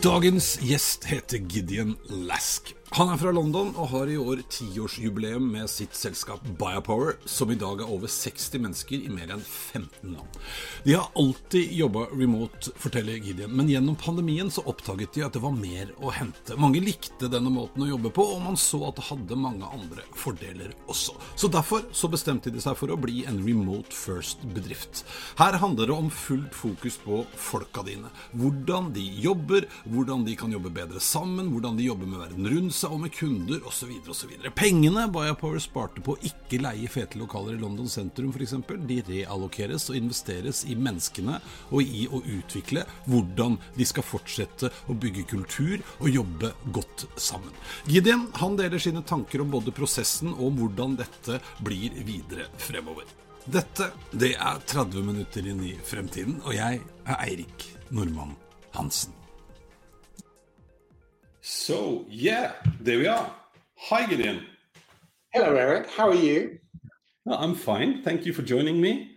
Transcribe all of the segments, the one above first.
Dagens gjest heter Gideon Lask. Han er fra London og har i år tiårsjubileum med sitt selskap Biopower, som i dag er over 60 mennesker i mer enn 15 land. De har alltid jobba remote, forteller Gideon, men gjennom pandemien så oppdaget de at det var mer å hente. Mange likte denne måten å jobbe på, og man så at det hadde mange andre fordeler også. Så derfor så bestemte de seg for å bli en remote first-bedrift. Her handler det om fullt fokus på folka dine. Hvordan de jobber, hvordan de kan jobbe bedre sammen, hvordan de jobber med verden rundt seg og med kunder osv. osv. Pengene Biopower sparte på å ikke leie fete lokaler i London sentrum f.eks., de reallokeres og investeres i menneskene og i å utvikle hvordan de skal fortsette å bygge kultur og jobbe godt sammen. Gideon han deler sine tanker om både prosessen og hvordan dette blir videre fremover. Dette det er 30 minutter inn i fremtiden, og jeg er Eirik Normann Hansen. So, yeah, there we are. Hi, Gideon. Hello, Eric. How are you? Uh, I'm fine. Thank you for joining me.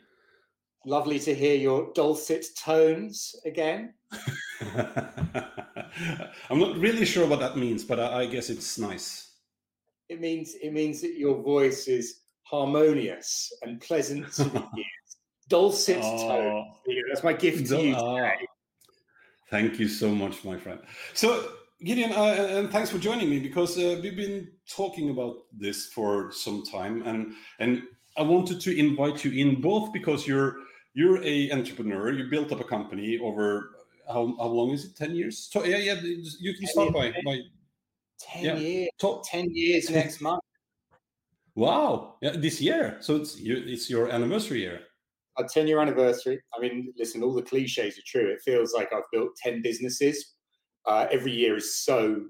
Lovely to hear your dulcet tones again. I'm not really sure what that means, but I, I guess it's nice. It means it means that your voice is harmonious and pleasant to the ears. Dulcet oh, tones. That's my gift to you today. Thank you so much, my friend. So Gideon, uh, and thanks for joining me because uh, we've been talking about this for some time, and and I wanted to invite you in both because you're you're a entrepreneur. You built up a company over how, how long is it? Ten years? So, yeah, yeah. You can start by by ten yeah. years. Talk. Ten years next month. Wow! Yeah, this year. So it's it's your anniversary year. A ten year anniversary. I mean, listen, all the cliches are true. It feels like I've built ten businesses uh, every year is so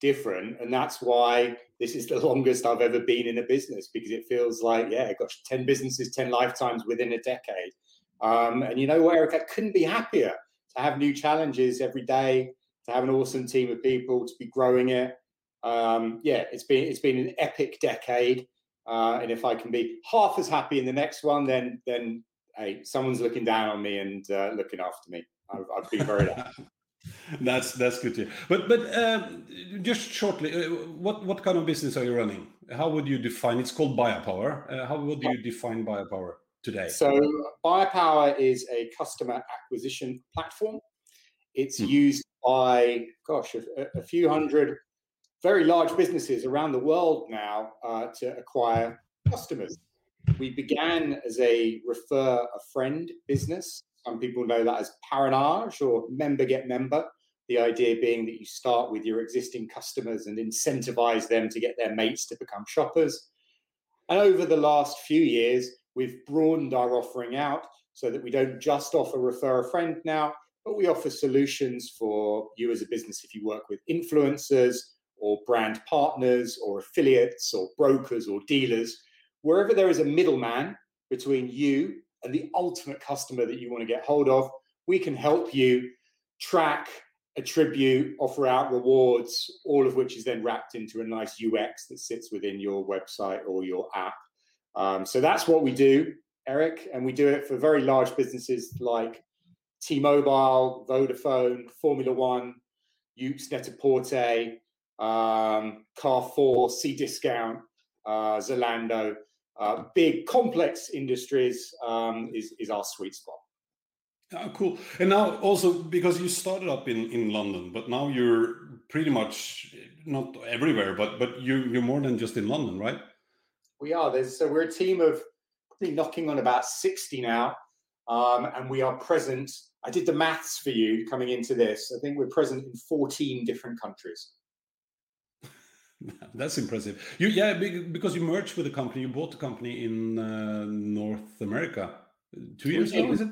different. And that's why this is the longest I've ever been in a business because it feels like, yeah, gosh, 10 businesses, 10 lifetimes within a decade. Um, and you know what, Eric, I couldn't be happier to have new challenges every day, to have an awesome team of people, to be growing it. Um, yeah, it's been it's been an epic decade. Uh, and if I can be half as happy in the next one, then then hey, someone's looking down on me and uh, looking after me. I've, I've been very happy. that's that's good to hear. But but uh, just shortly, uh, what what kind of business are you running? How would you define? It's called Buyapowa. Uh, how would you define Buyapowa today? So Buyapowa is a customer acquisition platform. It's hmm. used by gosh a, a, few hundred very large businesses around the world now uh, to acquire customers. We began as a refer a friend business some people know that as parrainage or member get member. The idea being that you start with your existing customers and incentivize them to get their mates to become shoppers. And over the last few years, we've broadened our offering out so that we don't just offer refer a friend now, but we offer solutions for you as a business if you work with influencers or brand partners or affiliates or brokers or dealers. Wherever there is a middleman between you and the ultimate customer that you want to get hold of, we can help you track, attribute, offer out rewards, all of which is then wrapped into a nice UX that sits within your website or your app. Um, so that's what we do, Eric, and we do it for very large businesses like T-Mobile, Vodafone, Formula One, Yoox Net-a-Porter, um, Carrefour, Cdiscount, uh, Zalando. Uh, big complex industries um, is, is our sweet spot. Oh, cool. And now also because you started up in, in London, but now you're pretty much not everywhere, but but you you're more than just in London, right? We are. There's so we're a team of probably knocking on about 60 now. Um, and we are present, I did the maths for you coming into this. I think we're present in 14 different countries. That's impressive. You, yeah, because you merged with the company, you bought the company in uh, North America two years ago, is it?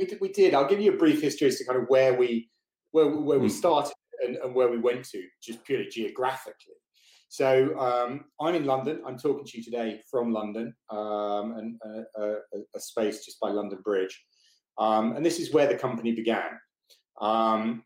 We did, we did. I'll give you a brief history as to kind of where we where where we hmm. started and, and, where we went to, just purely geographically. So um, I'm in London. I'm talking to you today from London, um, and uh, a, a, space just by London Bridge. Um, and this is where the company began. Um,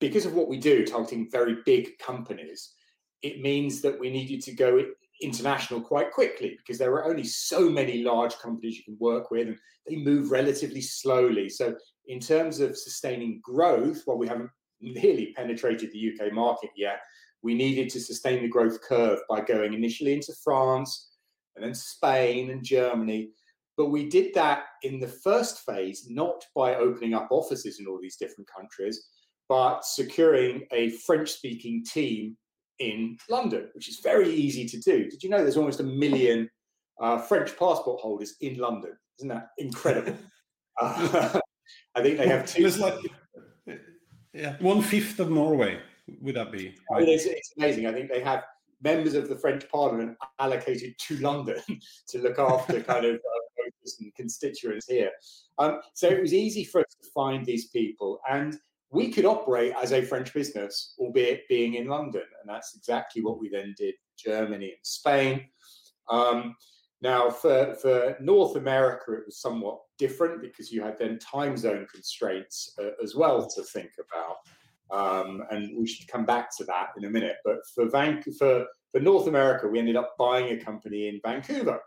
because of what we do, targeting very big companies, it means that we needed to go international quite quickly because there are only so many large companies you can work with and they move relatively slowly. So, in terms of sustaining growth, while we haven't nearly penetrated the UK market yet, we needed to sustain the growth curve by going initially into France and then Spain and Germany. But we did that in the first phase, not by opening up offices in all these different countries, but securing a French speaking team in London, which is very easy to do. Did you know there's almost a million uh, French passport holders in London? Isn't that incredible? uh, I think they have two. It's like yeah, one fifth of Norway. Would that be? I mean, it's, it's amazing. I think they have members of the French Parliament allocated to London to look after kind of uh, voters and constituents here. Um, so it was easy for us to find these people, and we could operate as a French business, albeit being in London. And that's exactly what we then did Germany and Spain. Um, now, for, for North America, it was somewhat different because you had then time zone constraints uh, as well to think about. Um, and we should come back to that in a minute. But for, Van- for, for North America, we ended up buying a company in Vancouver.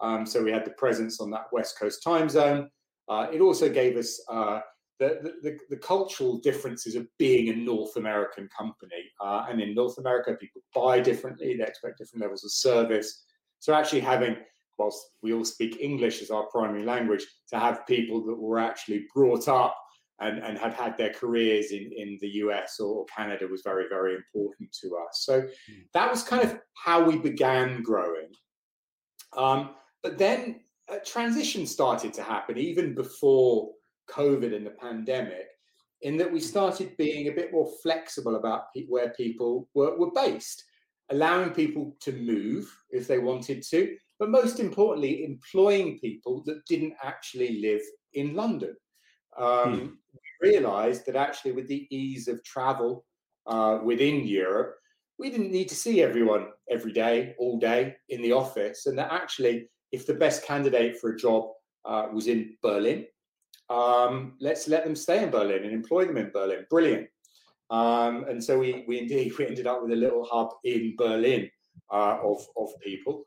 Um, so we had the presence on that West Coast time zone. Uh, it also gave us uh, the, the, the, cultural differences of being a North American company. Uh, and in North America, people buy differently, they expect different levels of service. So actually having, whilst we all speak English as our primary language, to have people that were actually brought up and, and had had their careers in, in the US or Canada was very, very important to us. So mm. that was kind of how we began growing. Um, but then a transition started to happen even before COVID and the pandemic, in that we started being a bit more flexible about pe- where people were, were based, allowing people to move if they wanted to, but most importantly, employing people that didn't actually live in London. Um, hmm. We realized that actually, with the ease of travel uh, within Europe, we didn't need to see everyone every day, all day in the office, and that actually, if the best candidate for a job uh, was in Berlin, um, let's let them stay in Berlin and employ them in Berlin. Brilliant. Um, and so we, we indeed we ended up with a little hub in Berlin uh, of, of people.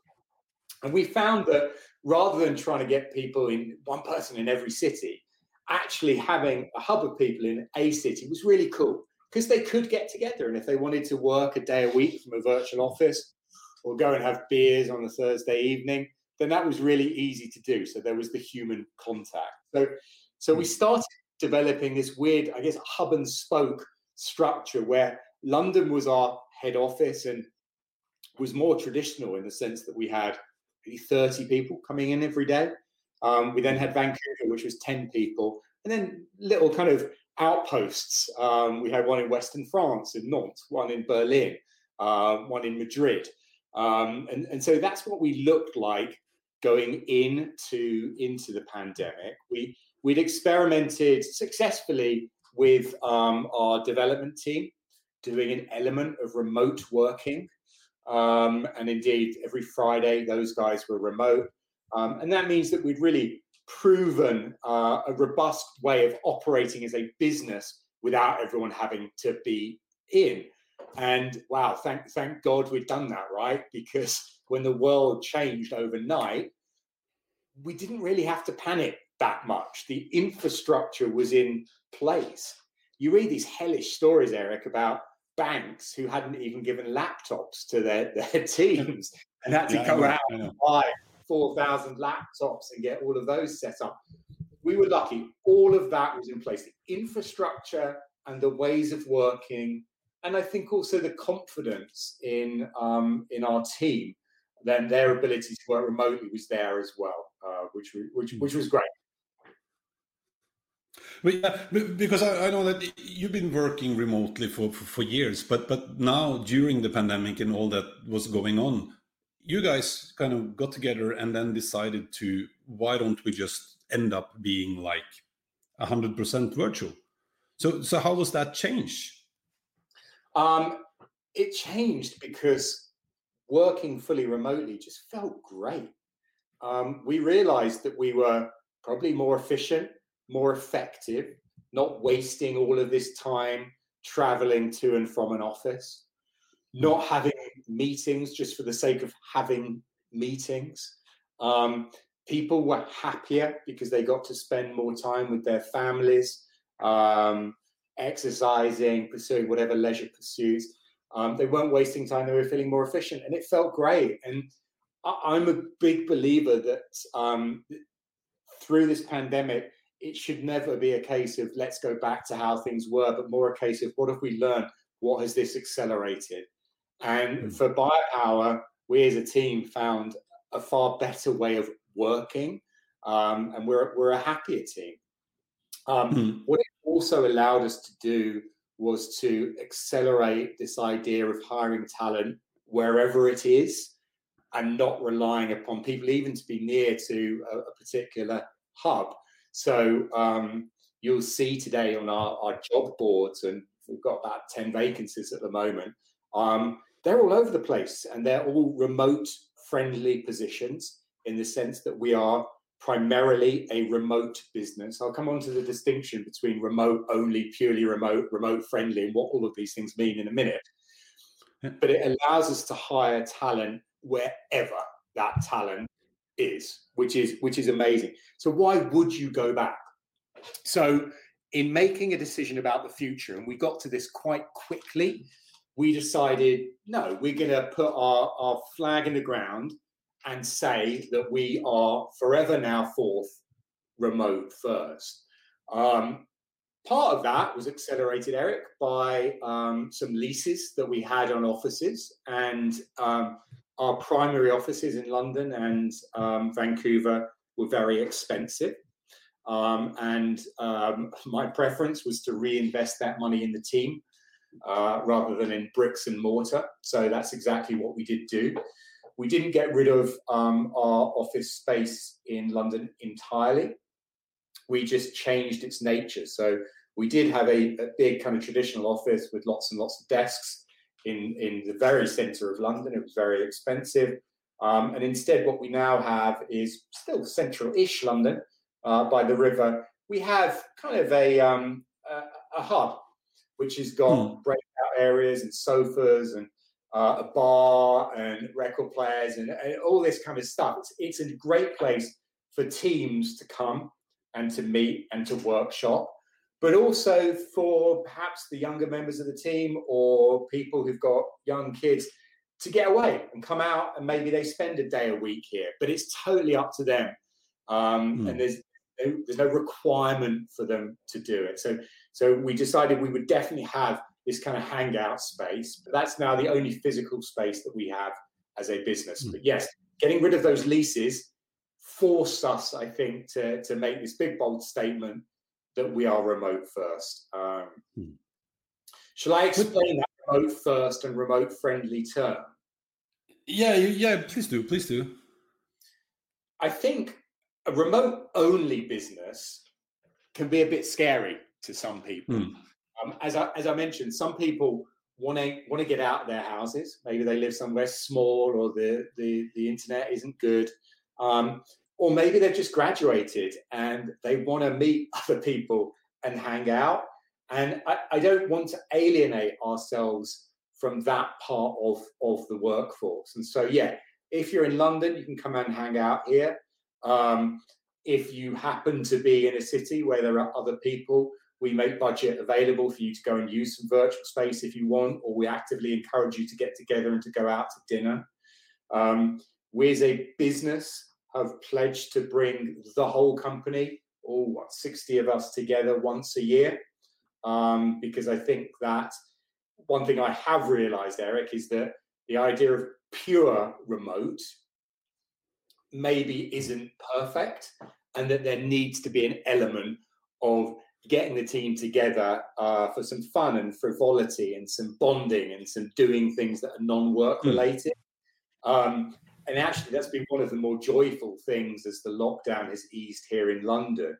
And we found that rather than trying to get people in one person in every city, actually having a hub of people in a city was really cool because they could get together. And if they wanted to work a day a week from a virtual office or go and have beers on a Thursday evening, then that was really easy to do. So there was the human contact. So so we started developing this weird, I guess, hub and spoke structure where London was our head office and was more traditional in the sense that we had maybe 30 people coming in every day. Um, we then had Vancouver, which was 10 people, and then little kind of outposts. Um, we had one in Western France, in Nantes, one in Berlin, uh, one in Madrid. Um, and, and so that's what we looked like going into, into the pandemic. We we'd experimented successfully with um, our development team doing an element of remote working. Um, and indeed, every Friday, those guys were remote. Um, and that means that we'd really proven uh, a robust way of operating as a business without everyone having to be in. And wow, thank, thank God we'd done that, right? Because when the world changed overnight, we didn't really have to panic that much. The infrastructure was in place. You read these hellish stories, Eric, about banks who hadn't even given laptops to their, their teams and had to yeah, go out and buy 4,000 laptops and get all of those set up. We were lucky. All of that was in place. The infrastructure and the ways of working, and I think also the confidence in um, in our team, then their ability to work remotely was there as well, uh, which which which was great. But yeah, because I, I, know that you've been working remotely for, for, for years, but but now during the pandemic and all that was going on, you guys kind of got together and then decided to why don't we just end up being like hundred percent virtual? So so how was that change? Um, it changed because working fully remotely just felt great. Um, we realized that we were probably more efficient more effective, not wasting all of this time traveling to and from an office, not having meetings just for the sake of having meetings. Um, people were happier because they got to spend more time with their families, um, exercising, pursuing whatever leisure pursuits. Um, they weren't wasting time, they were feeling more efficient, and it felt great. And I, am a big believer that um, through this pandemic, it should never be a case of let's go back to how things were, but more a case of what have we learned? What has this accelerated? And mm. for Buyapowa, we as a team found a far better way of working, um, and we're we're a happier team. Um, mm. What it also allowed us to do was to accelerate this idea of hiring talent wherever it is, and not relying upon people even to be near to a, a particular hub. So um, you'll see today on our, our job boards, and we've got about 10 vacancies at the moment. Um, they're all over the place and they're all remote friendly positions in the sense that we are primarily a remote business. I'll come on to the distinction between remote only, purely remote, remote friendly, and what all of these things mean in a minute. But it allows us to hire talent wherever that talent is, which is which is amazing. So why would you go back? So in making a decision about the future, and we got to this quite quickly, we decided no, we're going to put our, our flag in the ground and say that we are forever now forth remote first. Um, part of that was accelerated, Eric, by um, some leases that we had on offices, and um, our primary offices in London and um, Vancouver were very expensive. Um, and um, my preference was to reinvest that money in the team uh, rather than in bricks and mortar. So that's exactly what we did do. We didn't get rid of um, our office space in London entirely. We just changed its nature. So we did have a, a big kind of traditional office with lots and lots of desks in, in the very center of London. It was very expensive. Um, and instead, what we now have is still central ish London uh, by the river. We have kind of a, um, a, a, hub which has got hmm. breakout areas and sofas and uh, a bar and record players and, and, all this kind of stuff. It's, it's a great place for teams to come and to meet and to workshop but also for perhaps the younger members of the team or people who've got young kids to get away and come out and maybe they spend a day a week here. But it's totally up to them, um, mm. and there's there's no requirement for them to do it. So so we decided we would definitely have this kind of hangout space, but that's now the only physical space that we have as a business. Mm. But yes, getting rid of those leases forced us, I think, to to make this big bold statement that we are remote first. Um, hmm. Shall I explain that remote first and remote friendly term? Yeah, yeah, please do, please do. I think a remote only business can be a bit scary to some people. Hmm. Um, as I as I mentioned, some people want to want to get out of their houses. Maybe they live somewhere small, or the the the internet isn't good. Um, or maybe they've just graduated and they want to meet other people and hang out. And I, I, don't want to alienate ourselves from that part of, of the workforce. And so, yeah, if you're in London, you can come and hang out here. Um, if you happen to be in a city where there are other people, we make budget available for you to go and use some virtual space if you want, or we actively encourage you to get together and to go out to dinner. Um, we as a business have pledged to bring the whole company, all what 60 of us together once a year. Um, because I think that one thing I have realized, Eric, is that the idea of pure remote maybe isn't perfect, and that there needs to be an element of getting the team together uh, for some fun and frivolity and some bonding and some doing things that are non-work hmm. related. Mm. Um, and actually, that's been one of the more joyful things as the lockdown has eased here in London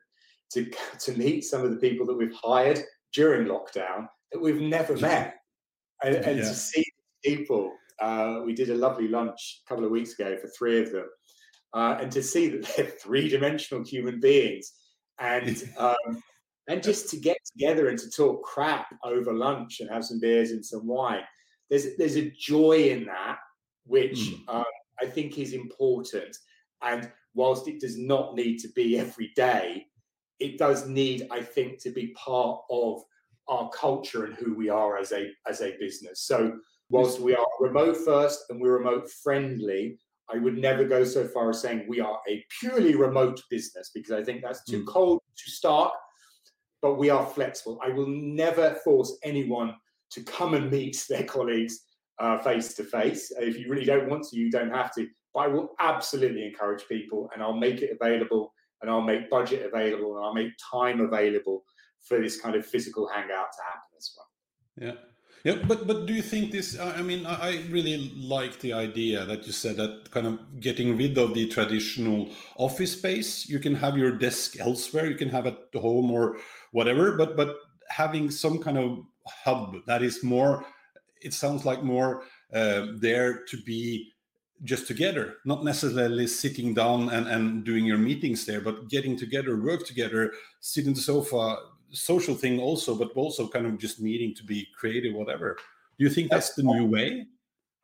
to to meet some of the people that we've hired during lockdown that we've never met, and, and yeah. to see people. Uh, we did a lovely lunch a couple of weeks ago for three of them, uh, and to see that they're three-dimensional human beings, and um, and just to get together and to talk crap over lunch and have some beers and some wine. There's there's a joy in that which mm. um, I think is important. And whilst it does not need to be every day, it does need, I think, to be part of our culture and who we are as a as a business. So whilst we are remote first and we're remote friendly, I would never go so far as saying we are a purely remote business because I think that's too mm. cold, too stark but we are flexible. I will never force anyone to come and meet their colleagues face to face. If you really don't want to, you don't have to. But I will absolutely encourage people, and I'll make it available, and I'll make budget available, and I'll make time available for this kind of physical hangout to happen as well. Yeah. Yeah, but but do you think this? I mean, I really like the idea that you said that kind of getting rid of the traditional office space. You can have your desk elsewhere. You can have it at home or whatever but but having some kind of hub that is more it sounds like more uh, there to be just together not necessarily sitting down and, and doing your meetings there but getting together work together sit in the sofa social thing also but also kind of just meeting to be creative whatever. Do you think that's the new way?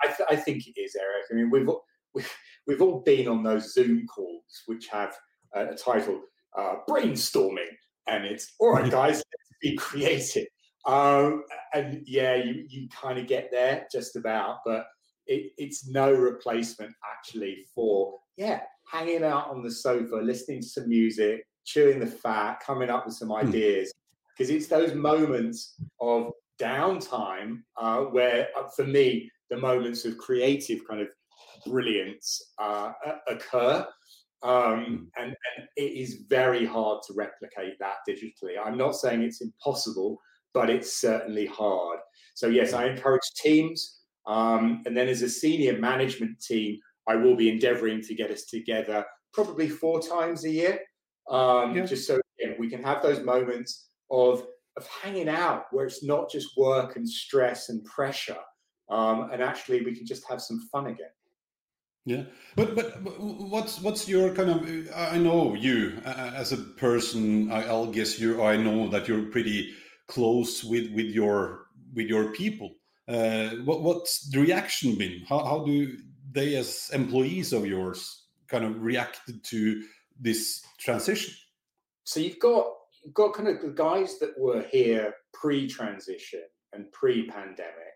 I, th- I think it is eric. I mean we've, we've we've all been on those zoom calls which have a, a title uh, brainstorming and it's all right, guys, let's be creative. Um, and yeah, you you kind of get there just about, but it, it's no replacement actually for yeah hanging out on the sofa, listening to some music, chewing the fat, coming up with some hmm. ideas. Because it's those moments of downtime uh, where, uh, for me, the moments of creative kind of brilliance uh, occur. Um, hmm. and, and it is very hard to replicate that digitally. I'm not saying it's impossible, but it's certainly hard. So, yes, I encourage teams. Um, and then as a senior management team, I will be endeavoring to get us together probably four times a year, um, yeah. just so we can have those moments of, of hanging out where it's not just work and stress and pressure. Um, and actually, we can just have some fun again. Yeah, but but what's what's your kind of? I know you uh, as a person. I, will guess you. I know that you're pretty close with with your with your people. Uh, what what's the reaction been? How how do they, as employees of yours, kind of reacted to this transition? So you've got you've got kind of the guys that were here pre-transition and pre-pandemic,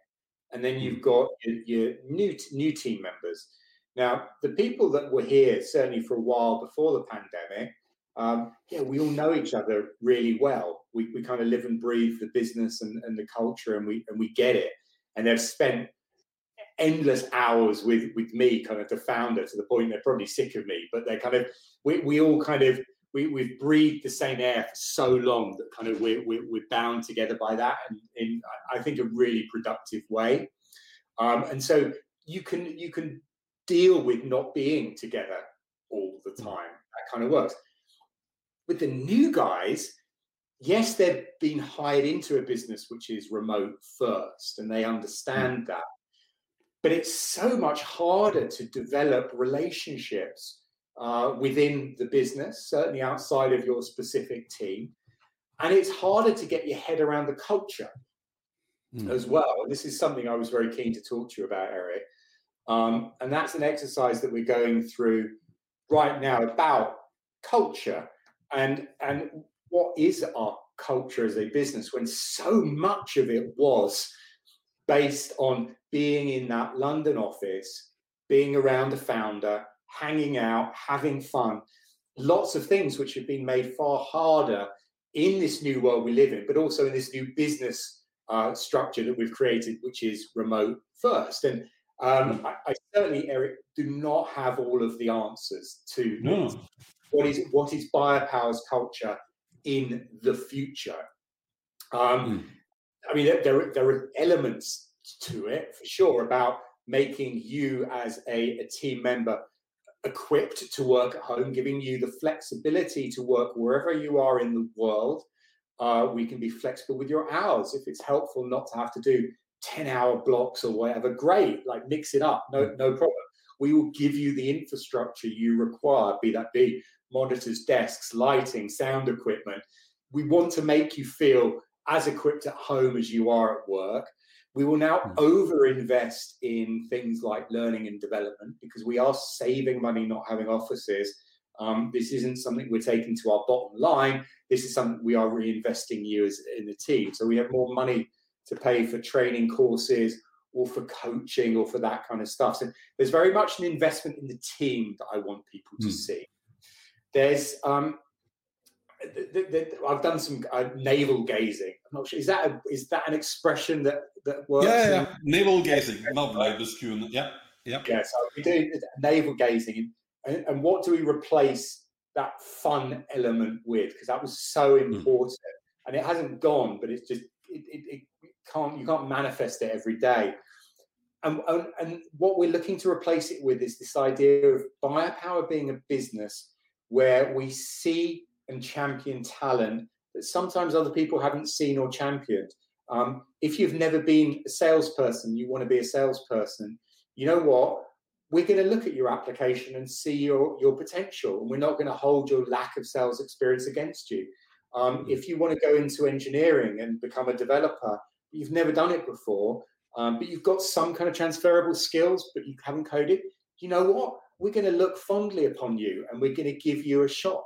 and then you've mm. got your, your new new team members now, the people that were here, certainly for a while before the pandemic, um, yeah, we all know each other really well. We, we kind of live and breathe the business and, and the culture, and we and we get it. And they've spent endless hours with with me, kind of the founder, to the point they're probably sick of me. But they're kind of we, we all kind of we, we've breathed the same air for so long that kind of we're, we're, we're bound together by that, and in I think a really productive way. Um, and so you can you can deal with not being together all the mm. time. That kind of works. With the new guys, yes, they've been hired into a business which is remote first, and they understand mm. that. But it's so much harder to develop relationships uh, within the business, certainly outside of your specific team. And it's harder to get your head around the culture mm. as well. This is something I was very keen to talk to you about, Eric. Um, and that's an exercise that we're going through right now about culture and and what is our culture as a business when so much of it was based on being in that London office, being around the founder, hanging out, having fun, lots of things which have been made far harder in this new world we live in, but also in this new business uh, structure that we've created, which is remote first. And um, I, I, certainly, Eric, do not have all of the answers to no. What is what is Buyapowa's culture in the future. Um, mm. I mean, there, there are elements to it for sure about making you as a, a team member equipped to work at home, giving you the flexibility to work wherever you are in the world. Uh, we can be flexible with your hours. If it's helpful not to have to do 10 hour blocks or whatever, great, like mix it up, no, no problem. We will give you the infrastructure you require, be that be monitors, desks, lighting, sound equipment. We want to make you feel as equipped at home as you are at work. We will now mm. over invest in things like learning and development because we are saving money not having offices. Um, this isn't something we're taking to our bottom line. This is something we are reinvesting you as in the team. So we have more money to pay for training courses or for coaching or for that kind of stuff. So there's very much an investment in the team that I want people to mm. see. There's um, the, the, I've done some uh, navel gazing. I'm not sure. Is that a, is that an expression that that works? Yeah, yeah. navel gazing, not navelskuren. Yeah, yeah. Yeah. So we do navel gazing, and, and what do we replace that fun element with? Because that was so hmm. important, mm. and it hasn't gone, but it's just it, it, it can't you can't manifest it every day. And, and, and what we're looking to replace it with is this idea of Buyapowa being a business where we see and champion talent that sometimes other people haven't seen or championed. Um, if you've never been a salesperson, you want to be a salesperson, you know what? We're going to look at your application and see your, your potential. And we're not going to hold your lack of sales experience against you. Um, if you want to go into engineering and become a developer, you've never done it before, um, but you've got some kind of transferable skills, but you haven't coded, you know what? We're going to look fondly upon you and we're going to give you a shot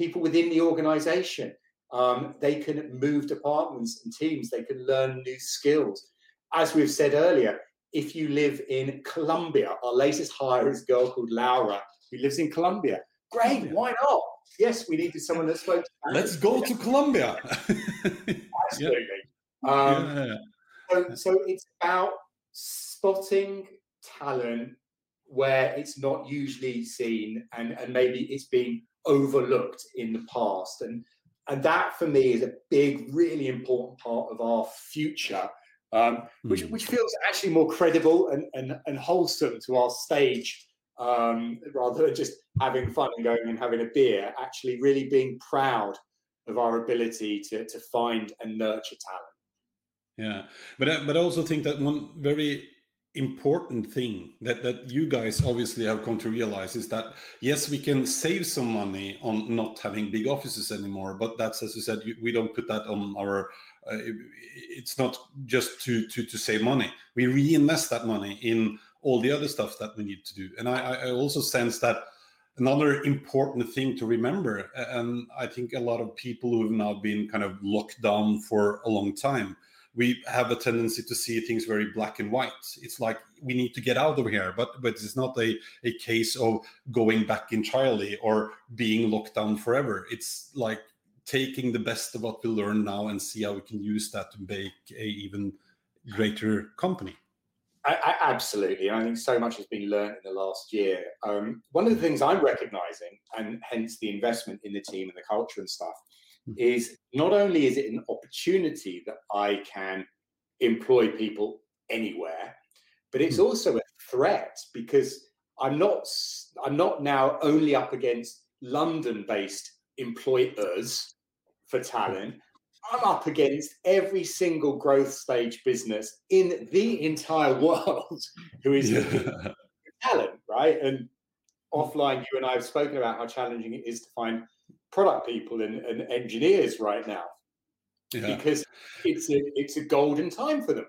people within the organization. Um, they can move departments and teams, they can learn new skills. As we've said earlier, if you live in Colombia, our latest hire is a girl called Laura who lives in Colombia. Great, why not? Yes, we needed someone that spoke. Let's go to Colombia. Absolutely. Um, yeah. so, so it's about spotting talent where it's not usually seen and, and maybe it's been overlooked in the past. And and that for me is a big, really important part of our future, um, which mm. which feels actually more credible and, and, and wholesome to our stage um, rather than just having fun and going and having a beer. Actually, really being proud of our ability to to find and nurture talent. Yeah, but I, but I also think that one very important thing that that you guys obviously have come to realize is that yes we can save some money on not having big offices anymore but that's as you said we don't put that on our uh, it's not just to to to save money. We reinvest that money in all the other stuff that we need to do. And i i also sense that another important thing to remember and i think a lot of people who have now been kind of locked down for a long time we have a tendency to see things very black and white. It's like we need to get out of here, but but it's not a, a case of going back entirely or being locked down forever. It's like taking the best of what we learn now and see how we can use that to make a even greater company. I, I, absolutely, I think so much has been learned in the last year. Um, one of the things I'm recognizing, and hence the investment in the team and the culture and stuff, Mm-hmm. is not only is it an opportunity that I can employ people anywhere, but it's hmm. also a threat because I'm not I'm not now only up against London-based employers for hmm. talent. I'm up against every single growth stage business in the entire world who is yeah. talent, right? And hmm. offline, you and I have spoken about how challenging it is to find product people and, and engineers right now yeah. because it's a it's a golden time for them.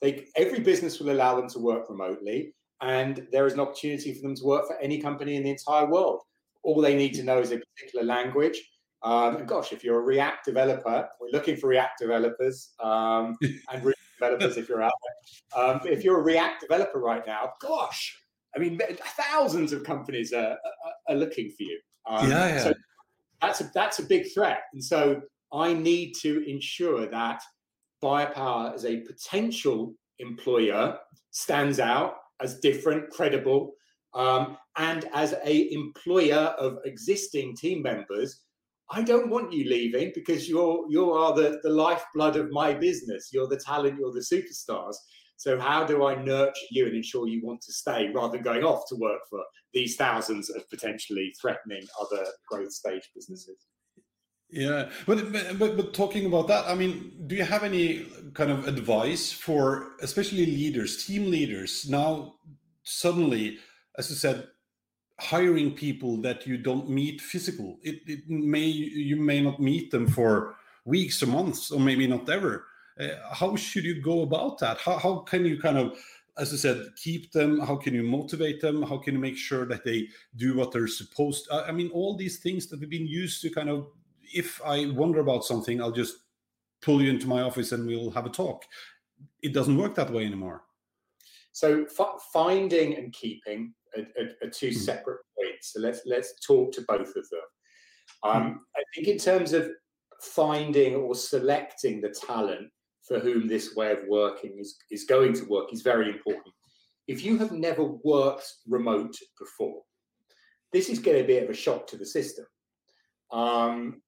They every business will allow them to work remotely, and there is an opportunity for them to work for any company in the entire world. All they need to know is a particular language. Um, and gosh, if you're a React developer, we're looking for React developers um, and React developers if you're out there. Um, if you're a React developer right now, gosh, I mean, thousands of companies are, are, are looking for you. Um, yeah, yeah. So that's a that's a big threat. And so I need to ensure that Buyapowa as a potential employer stands out as different, credible, um, and as a employer of existing team members, I don't want you leaving because you're you are the, the lifeblood of my business. You're the talent, you're the superstars. So how do I nurture you and ensure you want to stay rather than going off to work for these thousands of potentially threatening other growth stage businesses? Yeah, but, but but talking about that, I mean, do you have any kind of advice for especially leaders, team leaders now suddenly, as you said, hiring people that you don't meet physical? It, it may you may not meet them for weeks or months or maybe not ever. Uh, how should you go about that? How how can you kind of as I said, keep them? How can you motivate them? How can you make sure that they do what they're supposed? To? I mean, all these things that we've been used to kind of if I wonder about something, I'll just pull you into my office and we'll have a talk. It doesn't work that way anymore. So f- finding and keeping are, are, are 2 mm. separate points. So let's let's talk to both of them. Um, mm. I think in terms of finding or selecting the talent for whom this way of working is, is going to work is very important. If you have never worked remote before, this is going to be a bit of a shock to the system. Um,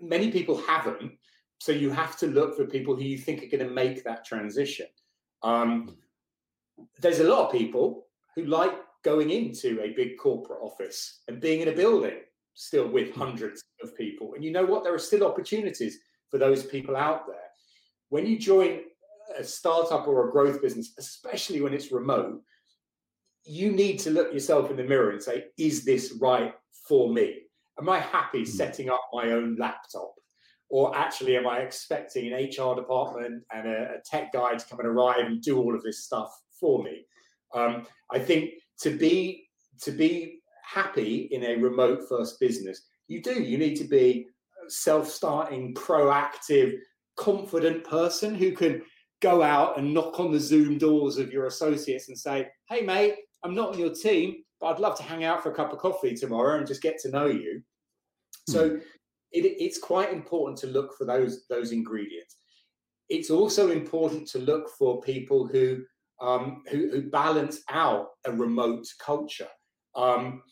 many people haven't. So you have to look for people who you think are going to make that transition. Um, there's a lot of people who like going into a big corporate office and being in a building still with hmm. hundreds of people. And you know what? There are still opportunities for those people out there. When you join a startup or a growth business, especially when it's remote, you need to look yourself in the mirror and say, is this right for me? Am I happy hmm. setting up my own laptop? Or actually, am I expecting an HR department and a, a tech guy to come and arrive and do all of this stuff for me? Um, I think to be to be happy in a remote first business, you do. You need to be self-starting, proactive, confident person who can go out and knock on the Zoom doors of your associates and say, "Hey, mate, I'm not on your team, but I'd love to hang out for a cup of coffee tomorrow and just get to know you. So mm. it, it's quite important to look for those those ingredients. It's also important to look for people who um, who, who, balance out a remote culture. Um,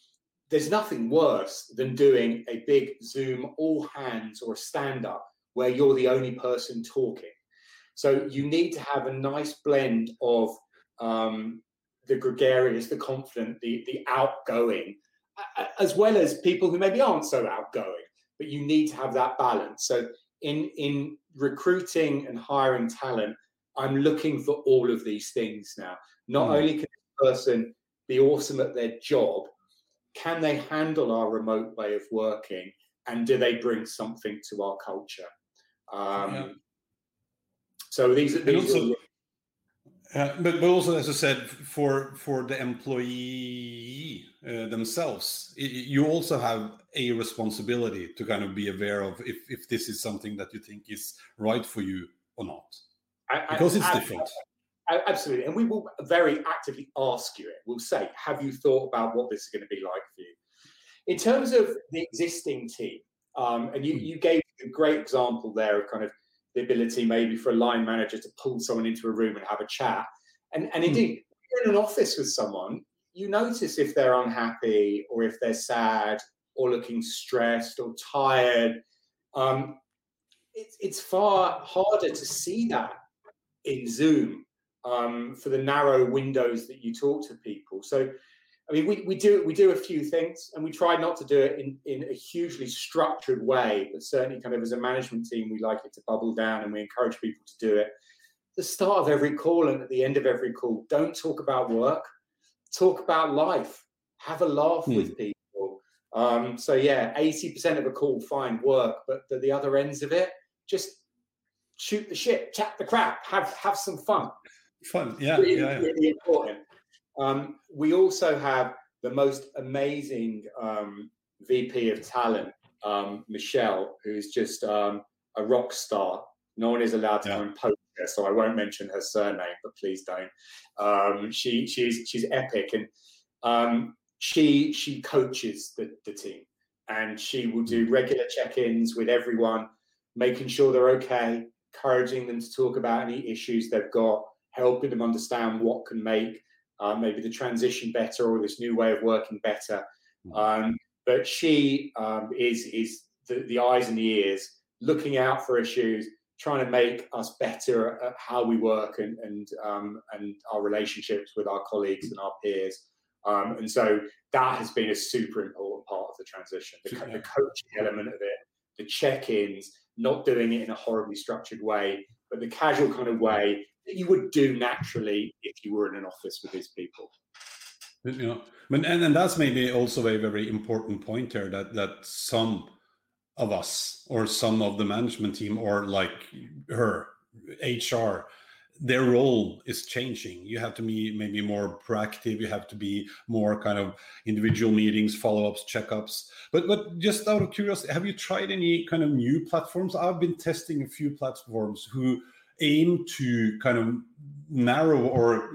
there's nothing worse than doing a big Zoom all hands or a stand up where you're the only person talking. So you need to have a nice blend of um, the gregarious, the confident, the the outgoing, as well as people who maybe aren't so outgoing. But you need to have that balance. So in in recruiting and hiring talent, I'm looking for all of these things now. Not mm. only can this person be awesome at their job, can they handle our remote way of working, and do they bring something to our culture? Um, yeah. So these, these also, are uh, but, but also, as I said, for for the employee uh, themselves, you also have a responsibility to kind of be aware of if, if this is something that you think is right for you or not, I, because it's I, different. I, absolutely, and we will very actively ask you it. We'll say, "Have you thought about what this is going to be like for you?" In terms of the existing team, um, and you, hmm. you gave a great example there of kind of the ability maybe for a line manager to pull someone into a room and have a chat. And, and hmm. indeed, you're in an office with someone, you notice if they're unhappy or if they're sad or looking stressed or tired. Um, it's, it's far harder to see that in Zoom um, for the narrow windows that you talk to people. So I mean, we, we do we do a few things, and we try not to do it in, in a hugely structured way, but certainly, kind of as a management team, we like it to bubble down, and we encourage people to do it. The start of every call and at the end of every call, don't talk about work, talk about life, have a laugh hmm. with people. Um, so yeah, eighty percent of a call, fine work, but the, the other ends of it, just shoot the shit, chat the crap, have have some fun. Fun, yeah, really, yeah, yeah. really important. Um, we also have the most amazing um, VP of talent, um, Michelle, who's just um, a rock star. No one is allowed to yeah. come and poke her, so I won't mention her surname, but please don't. Um, she she's she's epic, and um, she she coaches the, the team, and she will do mm. regular check-ins with everyone, making sure they're okay, encouraging them to talk about any issues they've got, helping them understand what can make uh, maybe the transition better or this new way of working better. Hmm. Um, but she um, is is the, the eyes and the ears, looking out for issues, trying to make us better at how we work and and um, and our relationships with our colleagues and our peers. Um, and so that has been a super important part of the transition. The, the coaching element of it, the check-ins, not doing it in a horribly structured way, but the casual kind of way that you would do naturally if you were in an office with these people. You know, and and that's maybe also a very important point here that that some of us or some of the management team or like her HR their role is changing. You have to be maybe more proactive. You have to be more kind of individual meetings, follow-ups, checkups. But but just out of curiosity, have you tried any kind of new platforms? I've been testing a few platforms who aim to kind of narrow or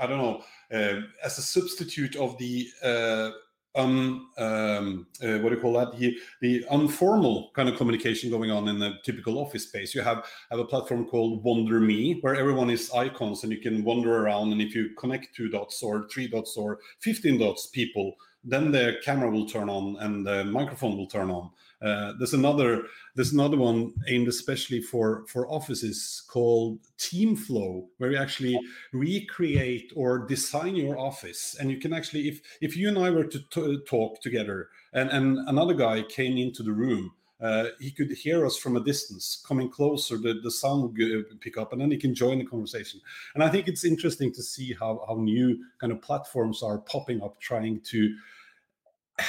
I don't know uh, as a substitute of the uh, um, um, uh, what do you call that? The, the informal kind of communication going on in a typical office space. You have have a platform called Wonder Me, where everyone is icons and you can wander around. And if you connect two dots or three dots or fifteen dots, people, then the camera will turn on and the microphone will turn on. Uh, there's another there's another one aimed especially for for offices called Teamflow, where you actually recreate or design your office, and you can actually if if you and I were to t- talk together, and and another guy came into the room. Uh, he could hear us from a distance coming closer the, the sound would pick up and then he can join the conversation and i think it's interesting to see how, how new kind of platforms are popping up trying to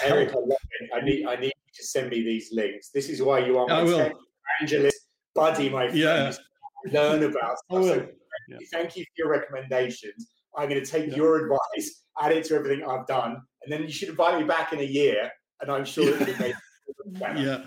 Eric, I, I need I need you to send me these links. This is why you are my evangelist buddy, my friend. Yeah. Learn about stuff. So yeah. thank you for your recommendations. I'm going to take yeah. your advice, add it to everything I've done, and then you should invite me back in a year, and I'm sure it will make better. Yeah,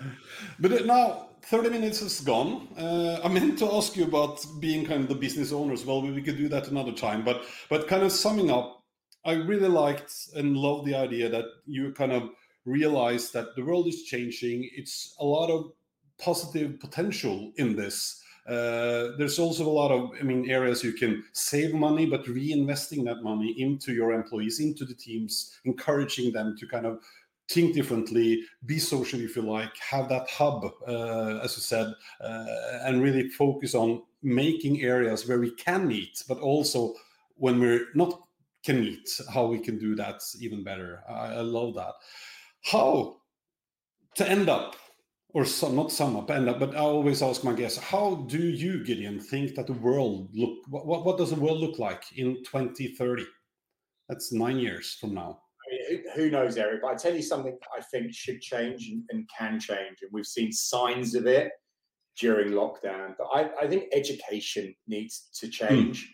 but now 30 minutes is gone. Uh, I meant to ask you about being kind of the business owner as well. We could do that another time. But but kind of summing up, I really liked and loved the idea that you kind of realize that the world is changing. It's a lot of positive potential in this. Uh, there's also a lot of, I mean, areas you can save money, but reinvesting that money into your employees, into the teams, encouraging them to kind of think differently, be social if you like, have that hub, uh, as you said, uh, and really focus on making areas where we can meet, but also when we're not can meet, how we can do that even better. I, I love that how to end up or some, not sum up end up but i always ask my guests how do you gideon think that the world look what, what does the world look like in 2030 that's nine years from now I mean, who knows eric but i tell you something i think should change and, and, can change and we've seen signs of it during lockdown but i, I think education needs to hmm. change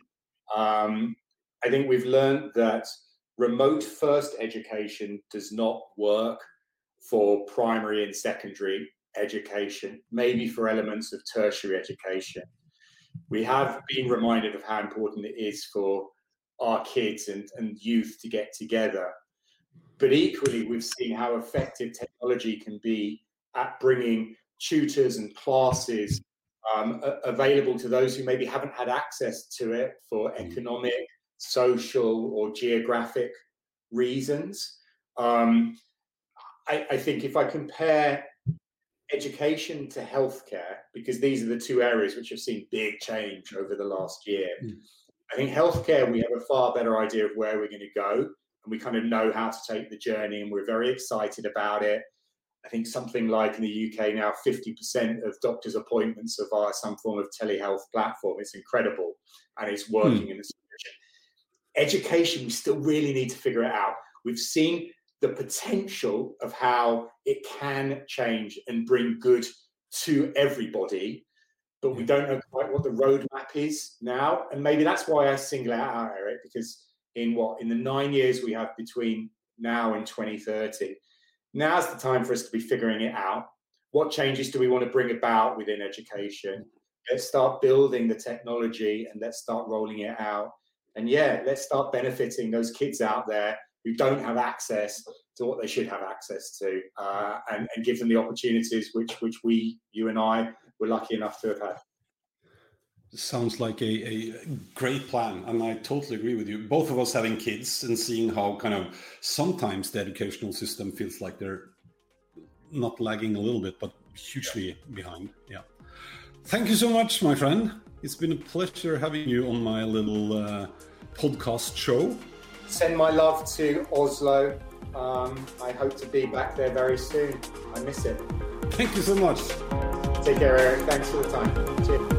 mm. um, i think we've learned that remote first education does not work for primary and secondary education, maybe for elements of tertiary education. We have been reminded of how important it is for our kids and, and youth to get together. But equally, we've seen how effective technology can be at bringing tutors and classes um, available to those who maybe haven't had access to it for mm. economic social or geographic reasons. Um, I, I, think if I compare education to healthcare, because these are the two areas which have seen big change over the last year, mm. I think healthcare, we have a far better idea of where we're going to go, and we kind of know how to take the journey, and we're very excited about it. I think something like in the UK now, 50% of doctors' appointments are via some form of telehealth platform. It's incredible, and it's working mm. in the education, we still really need to figure it out. We've seen the potential of how it can change and bring good to everybody, but we don't know quite what the roadmap is now. And maybe that's why I single out Eric, because in what in the nine years we have between now and 2030, now's the time for us to be figuring it out. What changes do we want to bring about within education? Mm-hmm. Let's start building the technology and let's start rolling it out and yeah, let's start benefiting those kids out there who don't have access to what they should have access to, uh, and, and give them the opportunities which which we, you and I, were lucky enough to have had. Sounds like a, a great plan, and I totally agree with you. Both of us having kids and seeing how kind of sometimes the educational system feels like they're not lagging a little bit, but hugely yeah. behind. Yeah. Thank you so much, my friend. It's been a pleasure having you on my little uh, podcast show. Send my love to Oslo. Um, I hope to be back there very soon. I miss it. Thank you so much. Take care, Eric. Thanks for the time. Cheers.